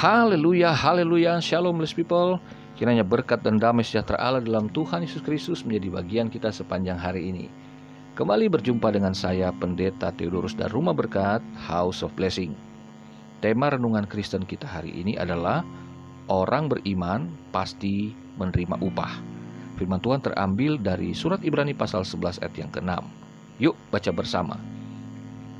Haleluya, haleluya, shalom blessed people. Kiranya berkat dan damai sejahtera Allah dalam Tuhan Yesus Kristus menjadi bagian kita sepanjang hari ini. Kembali berjumpa dengan saya Pendeta Theodorus dan Rumah Berkat House of Blessing. Tema renungan Kristen kita hari ini adalah orang beriman pasti menerima upah. Firman Tuhan terambil dari surat Ibrani pasal 11 ayat yang ke-6. Yuk baca bersama.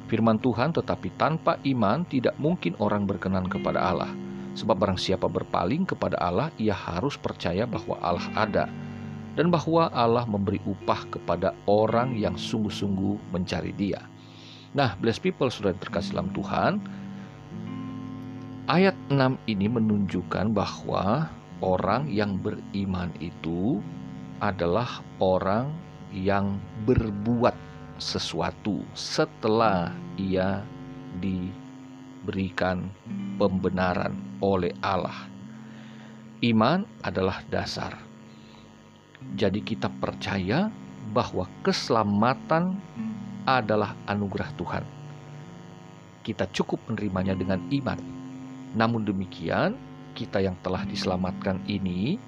Firman Tuhan tetapi tanpa iman tidak mungkin orang berkenan kepada Allah. Sebab barang siapa berpaling kepada Allah, ia harus percaya bahwa Allah ada dan bahwa Allah memberi upah kepada orang yang sungguh-sungguh mencari dia. Nah, blessed people sudah terkasih dalam Tuhan, ayat 6 ini menunjukkan bahwa orang yang beriman itu adalah orang yang berbuat sesuatu setelah ia diberikan pembenaran oleh Allah. Iman adalah dasar. Jadi kita percaya bahwa keselamatan adalah anugerah Tuhan. Kita cukup menerimanya dengan iman. Namun demikian, kita yang telah diselamatkan ini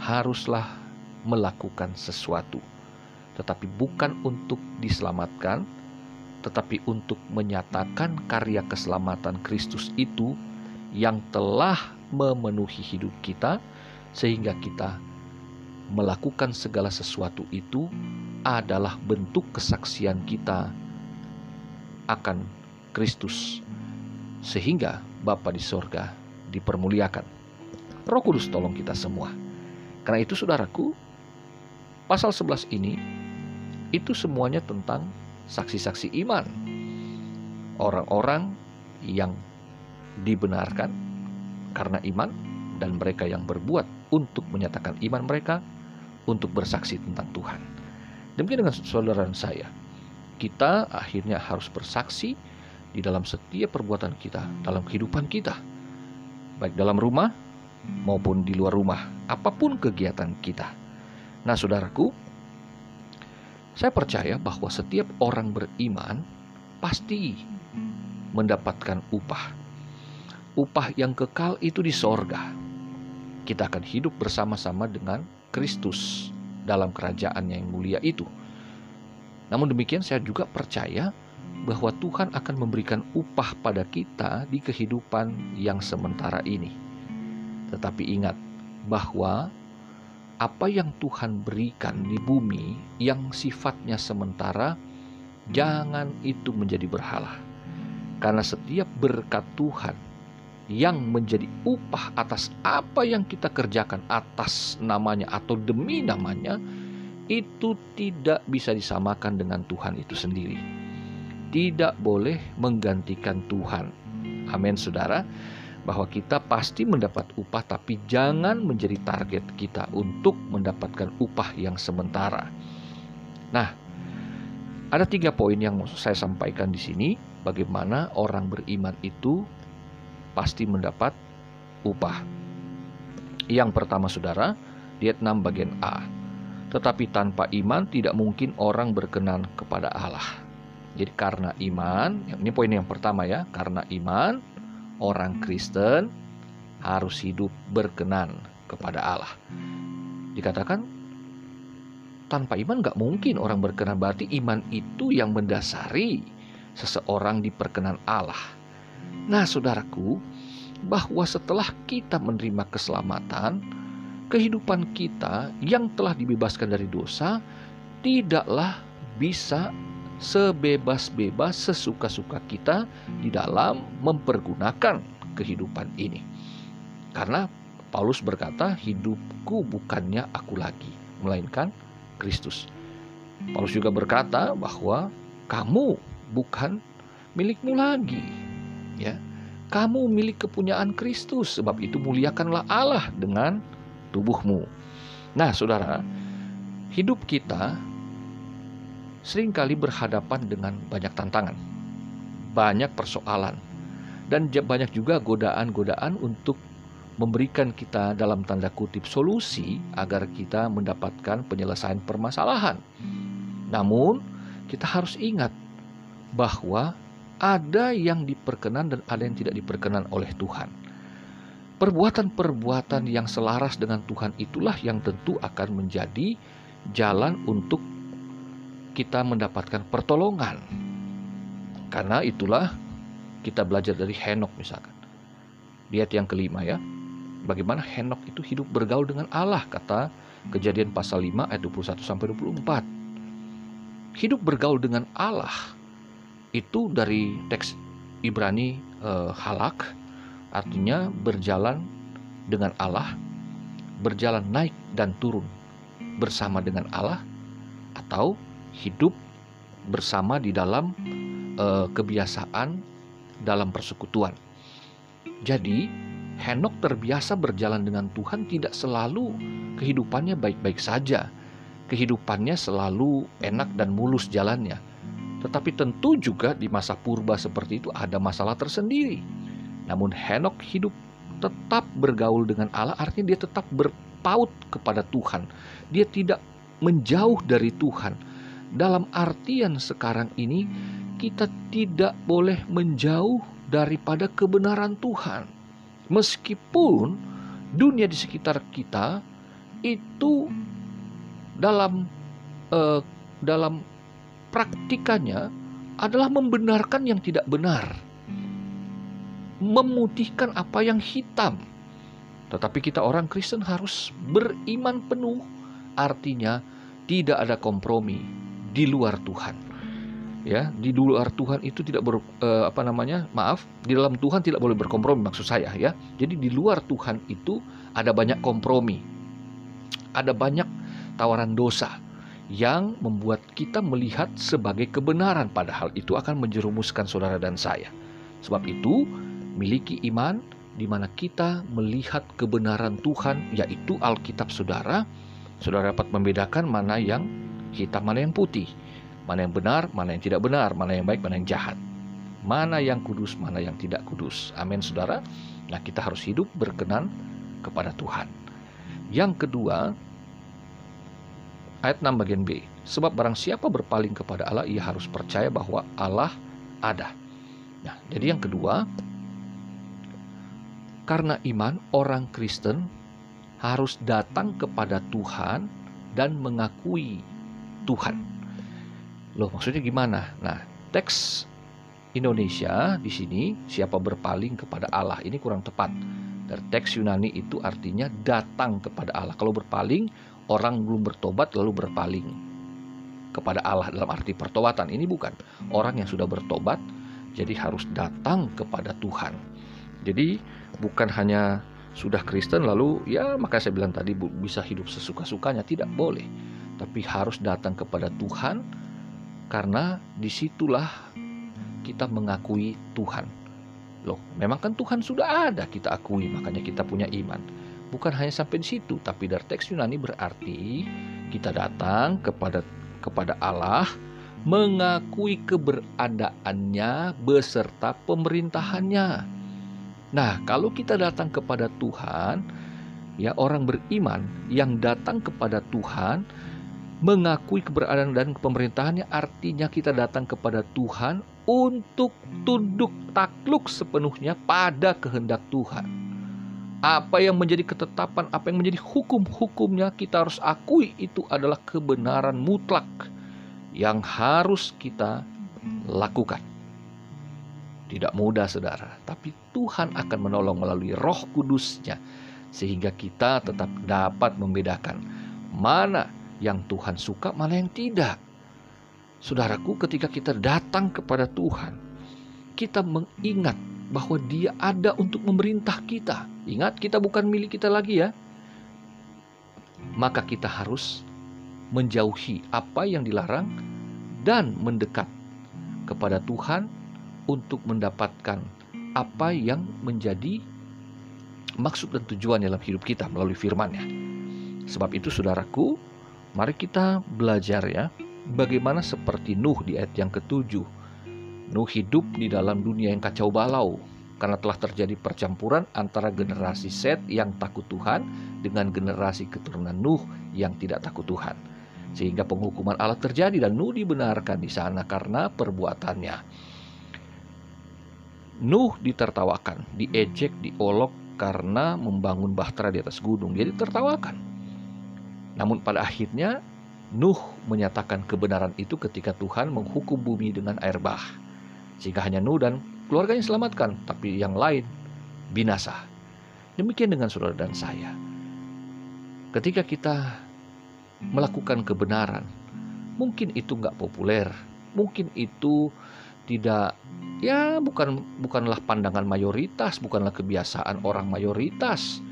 haruslah melakukan sesuatu tetapi bukan untuk diselamatkan, tetapi untuk menyatakan karya keselamatan Kristus itu yang telah memenuhi hidup kita, sehingga kita melakukan segala sesuatu itu adalah bentuk kesaksian kita akan Kristus, sehingga Bapa di sorga dipermuliakan. Roh Kudus tolong kita semua. Karena itu saudaraku, pasal 11 ini itu semuanya tentang saksi-saksi iman. Orang-orang yang dibenarkan karena iman dan mereka yang berbuat untuk menyatakan iman mereka untuk bersaksi tentang Tuhan. Demikian dengan saudara saya. Kita akhirnya harus bersaksi di dalam setiap perbuatan kita, dalam kehidupan kita. Baik dalam rumah maupun di luar rumah, apa pun kegiatan kita. Nah, saudaraku, saya percaya bahwa setiap orang beriman pasti mendapatkan upah. Upah yang kekal itu di sorga. Kita akan hidup bersama-sama dengan Kristus dalam kerajaan yang mulia itu. Namun demikian saya juga percaya bahwa Tuhan akan memberikan upah pada kita di kehidupan yang sementara ini. Tetapi ingat bahwa apa yang Tuhan berikan di bumi yang sifatnya sementara, jangan itu menjadi berhala. Karena setiap berkat Tuhan yang menjadi upah atas apa yang kita kerjakan atas namanya atau demi namanya, itu tidak bisa disamakan dengan Tuhan itu sendiri. Tidak boleh menggantikan Tuhan. Amin, saudara bahwa kita pasti mendapat upah, tapi jangan menjadi target kita untuk mendapatkan upah yang sementara. Nah, ada tiga poin yang saya sampaikan di sini. Bagaimana orang beriman itu pasti mendapat upah. Yang pertama, saudara, di ayat 6 bagian A. Tetapi tanpa iman tidak mungkin orang berkenan kepada Allah. Jadi karena iman, ini poin yang pertama ya, karena iman orang Kristen harus hidup berkenan kepada Allah. Dikatakan tanpa iman gak mungkin orang berkenan berarti iman itu yang mendasari seseorang diperkenan Allah. Nah, saudaraku, bahwa setelah kita menerima keselamatan, kehidupan kita yang telah dibebaskan dari dosa tidaklah bisa sebebas-bebas sesuka-suka kita di dalam mempergunakan kehidupan ini. Karena Paulus berkata, "Hidupku bukannya aku lagi, melainkan Kristus." Paulus juga berkata bahwa kamu bukan milikmu lagi, ya. Kamu milik kepunyaan Kristus, sebab itu muliakanlah Allah dengan tubuhmu. Nah, Saudara, hidup kita sering kali berhadapan dengan banyak tantangan, banyak persoalan, dan banyak juga godaan-godaan untuk memberikan kita dalam tanda kutip solusi agar kita mendapatkan penyelesaian permasalahan. Namun, kita harus ingat bahwa ada yang diperkenan dan ada yang tidak diperkenan oleh Tuhan. Perbuatan-perbuatan yang selaras dengan Tuhan itulah yang tentu akan menjadi jalan untuk kita mendapatkan pertolongan. Karena itulah kita belajar dari Henok misalkan. Di ayat yang kelima ya. Bagaimana Henok itu hidup bergaul dengan Allah kata Kejadian pasal 5 ayat 21 sampai 24. Hidup bergaul dengan Allah itu dari teks Ibrani eh, halak artinya berjalan dengan Allah, berjalan naik dan turun bersama dengan Allah atau hidup bersama di dalam uh, kebiasaan dalam persekutuan. Jadi, Henok terbiasa berjalan dengan Tuhan tidak selalu kehidupannya baik-baik saja. Kehidupannya selalu enak dan mulus jalannya. Tetapi tentu juga di masa purba seperti itu ada masalah tersendiri. Namun Henok hidup tetap bergaul dengan Allah artinya dia tetap berpaut kepada Tuhan. Dia tidak menjauh dari Tuhan dalam artian sekarang ini, kita tidak boleh menjauh daripada kebenaran Tuhan, meskipun dunia di sekitar kita itu dalam uh, dalam praktikannya adalah membenarkan yang tidak benar, memutihkan apa yang hitam. Tetapi kita orang Kristen harus beriman penuh, artinya tidak ada kompromi, di luar Tuhan. Ya, di luar Tuhan itu tidak ber, eh, apa namanya? Maaf, di dalam Tuhan tidak boleh berkompromi maksud saya ya. Jadi di luar Tuhan itu ada banyak kompromi. Ada banyak tawaran dosa yang membuat kita melihat sebagai kebenaran padahal itu akan menjerumuskan saudara dan saya. Sebab itu, miliki iman di mana kita melihat kebenaran Tuhan yaitu Alkitab saudara, saudara dapat membedakan mana yang hitam mana yang putih, mana yang benar, mana yang tidak benar, mana yang baik, mana yang jahat. Mana yang kudus, mana yang tidak kudus. Amin, saudara. Nah, kita harus hidup berkenan kepada Tuhan. Yang kedua, ayat 6 bagian B. Sebab barang siapa berpaling kepada Allah, ia harus percaya bahwa Allah ada. Nah, jadi yang kedua, karena iman orang Kristen harus datang kepada Tuhan dan mengakui Tuhan. Loh, maksudnya gimana? Nah, teks Indonesia di sini siapa berpaling kepada Allah ini kurang tepat. Dari teks Yunani itu artinya datang kepada Allah. Kalau berpaling, orang belum bertobat lalu berpaling kepada Allah dalam arti pertobatan. Ini bukan orang yang sudah bertobat jadi harus datang kepada Tuhan. Jadi bukan hanya sudah Kristen lalu ya maka saya bilang tadi bisa hidup sesuka-sukanya tidak boleh tapi harus datang kepada Tuhan karena di situlah kita mengakui Tuhan. Loh, memang kan Tuhan sudah ada kita akui, makanya kita punya iman. Bukan hanya sampai di situ, tapi dari teks Yunani berarti kita datang kepada kepada Allah mengakui keberadaannya beserta pemerintahannya. Nah, kalau kita datang kepada Tuhan, ya orang beriman yang datang kepada Tuhan mengakui keberadaan dan pemerintahannya artinya kita datang kepada Tuhan untuk tunduk takluk sepenuhnya pada kehendak Tuhan. Apa yang menjadi ketetapan, apa yang menjadi hukum-hukumnya kita harus akui itu adalah kebenaran mutlak yang harus kita lakukan. Tidak mudah saudara, tapi Tuhan akan menolong melalui roh kudusnya sehingga kita tetap dapat membedakan mana yang Tuhan suka, mana yang tidak. Saudaraku, ketika kita datang kepada Tuhan, kita mengingat bahwa Dia ada untuk memerintah kita. Ingat, kita bukan milik kita lagi, ya. Maka kita harus menjauhi apa yang dilarang dan mendekat kepada Tuhan untuk mendapatkan apa yang menjadi maksud dan tujuan dalam hidup kita melalui firman-Nya. Sebab itu, saudaraku, Mari kita belajar ya, bagaimana seperti Nuh di ayat yang ketujuh. Nuh hidup di dalam dunia yang kacau balau karena telah terjadi percampuran antara generasi Set yang takut Tuhan dengan generasi keturunan Nuh yang tidak takut Tuhan. Sehingga penghukuman Allah terjadi dan Nuh dibenarkan di sana karena perbuatannya. Nuh ditertawakan, diejek, diolok karena membangun bahtera di atas gunung. Jadi tertawakan. Namun pada akhirnya Nuh menyatakan kebenaran itu ketika Tuhan menghukum bumi dengan air bah. Sehingga hanya Nuh dan keluarganya selamatkan, tapi yang lain binasa. Demikian dengan saudara dan saya. Ketika kita melakukan kebenaran, mungkin itu nggak populer, mungkin itu tidak ya bukan bukanlah pandangan mayoritas, bukanlah kebiasaan orang mayoritas.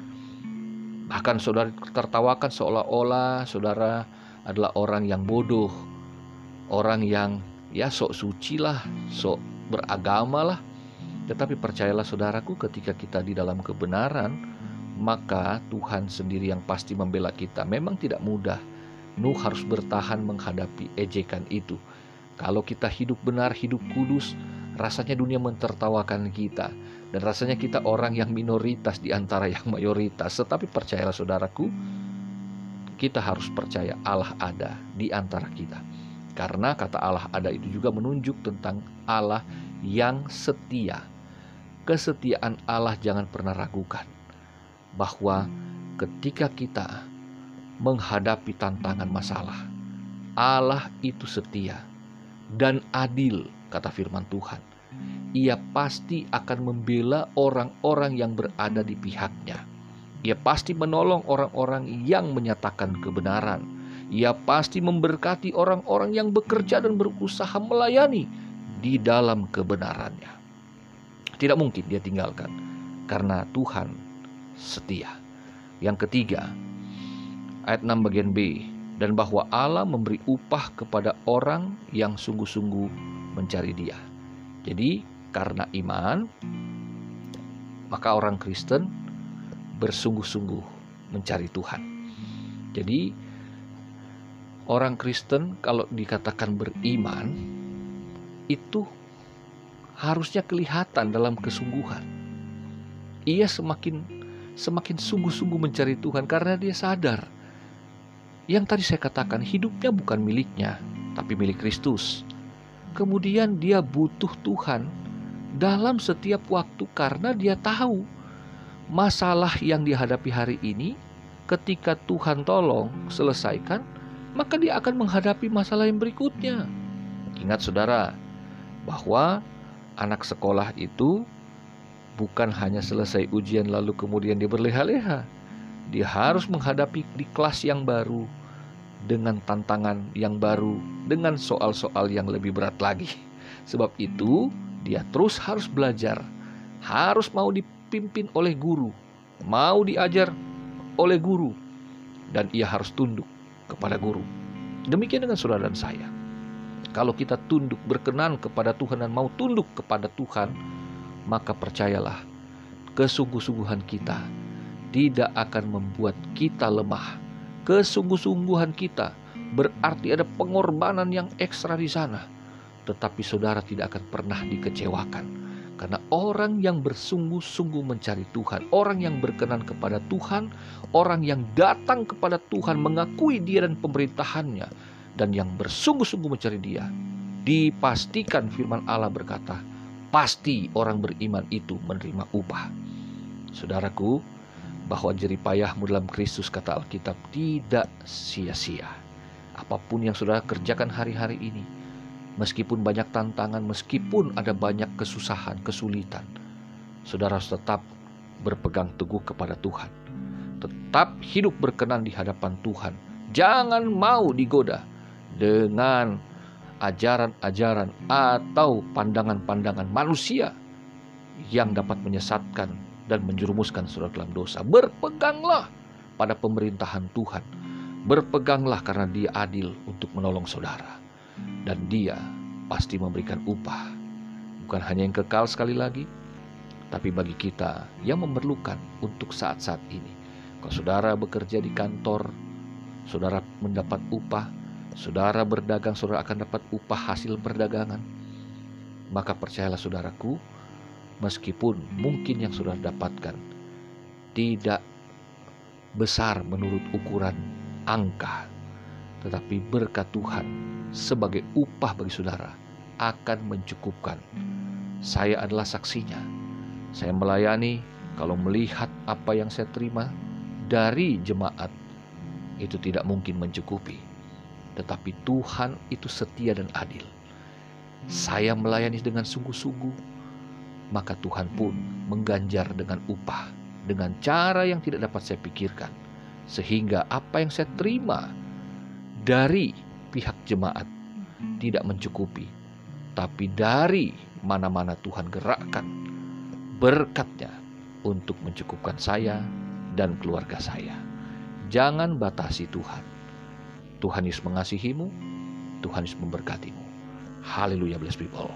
Bahkan saudara tertawakan seolah-olah saudara adalah orang yang bodoh, orang yang ya sok suci lah, sok beragama lah. Tetapi percayalah saudaraku ketika kita di dalam kebenaran, maka Tuhan sendiri yang pasti membela kita. Memang tidak mudah. Nuh harus bertahan menghadapi ejekan itu. Kalau kita hidup benar, hidup kudus, rasanya dunia mentertawakan kita. Dan rasanya kita orang yang minoritas di antara yang mayoritas. Tetapi percayalah saudaraku, kita harus percaya Allah ada di antara kita. Karena kata Allah ada itu juga menunjuk tentang Allah yang setia. Kesetiaan Allah jangan pernah ragukan. Bahwa ketika kita menghadapi tantangan masalah, Allah itu setia dan adil, kata firman Tuhan. Ia pasti akan membela orang-orang yang berada di pihaknya. Ia pasti menolong orang-orang yang menyatakan kebenaran. Ia pasti memberkati orang-orang yang bekerja dan berusaha melayani di dalam kebenarannya. Tidak mungkin dia tinggalkan karena Tuhan setia. Yang ketiga, ayat 6 bagian B, dan bahwa Allah memberi upah kepada orang yang sungguh-sungguh mencari Dia. Jadi, karena iman, maka orang Kristen bersungguh-sungguh mencari Tuhan. Jadi, orang Kristen kalau dikatakan beriman itu harusnya kelihatan dalam kesungguhan. Ia semakin semakin sungguh-sungguh mencari Tuhan karena dia sadar yang tadi saya katakan hidupnya bukan miliknya, tapi milik Kristus. Kemudian dia butuh Tuhan dalam setiap waktu karena dia tahu masalah yang dihadapi hari ini ketika Tuhan tolong selesaikan, maka dia akan menghadapi masalah yang berikutnya. Ingat saudara, bahwa anak sekolah itu bukan hanya selesai ujian lalu kemudian dia berleha-leha. Dia harus menghadapi di kelas yang baru, dengan tantangan yang baru, dengan soal-soal yang lebih berat lagi. Sebab itu, dia terus harus belajar, harus mau dipimpin oleh guru, mau diajar oleh guru, dan ia harus tunduk kepada guru. Demikian dengan saudara dan saya. Kalau kita tunduk berkenan kepada Tuhan dan mau tunduk kepada Tuhan, maka percayalah, kesungguh-sungguhan kita tidak akan membuat kita lemah kesungguh-sungguhan kita berarti ada pengorbanan yang ekstra di sana. Tetapi saudara tidak akan pernah dikecewakan. Karena orang yang bersungguh-sungguh mencari Tuhan, orang yang berkenan kepada Tuhan, orang yang datang kepada Tuhan mengakui dia dan pemerintahannya, dan yang bersungguh-sungguh mencari dia, dipastikan firman Allah berkata, pasti orang beriman itu menerima upah. Saudaraku, bahwa jeripayahmu dalam Kristus kata Alkitab tidak sia-sia. Apa pun yang saudara kerjakan hari-hari ini, meskipun banyak tantangan, meskipun ada banyak kesusahan, kesulitan, saudara harus tetap berpegang teguh kepada Tuhan. Tetap hidup berkenan di hadapan Tuhan. Jangan mau digoda dengan ajaran-ajaran atau pandangan-pandangan manusia yang dapat menyesatkan dan menjerumuskan saudara dalam dosa. Berpeganglah pada pemerintahan Tuhan. Berpeganglah karena dia adil untuk menolong saudara. Dan dia pasti memberikan upah. Bukan hanya yang kekal sekali lagi, tapi bagi kita yang memerlukan untuk saat-saat ini. Kalau saudara bekerja di kantor, saudara mendapat upah, saudara berdagang, saudara akan dapat upah hasil perdagangan. Maka percayalah saudaraku, meskipun mungkin yang sudah dapatkan tidak besar menurut ukuran angka, tetapi berkat Tuhan sebagai upah bagi saudara akan mencukupkan. Saya adalah saksinya. Saya melayani kalau melihat apa yang saya terima dari jemaat itu tidak mungkin mencukupi. Tetapi Tuhan itu setia dan adil. Saya melayani dengan sungguh-sungguh, maka Tuhan pun mengganjar dengan upah, dengan cara yang tidak dapat saya pikirkan. Sehingga apa yang saya terima dari pihak jemaat tidak mencukupi. Tapi dari mana-mana Tuhan gerakkan berkatnya untuk mencukupkan saya dan keluarga saya. Jangan batasi Tuhan. Tuhan Yesus mengasihimu, Tuhan Yesus memberkatimu. Haleluya, blessed people.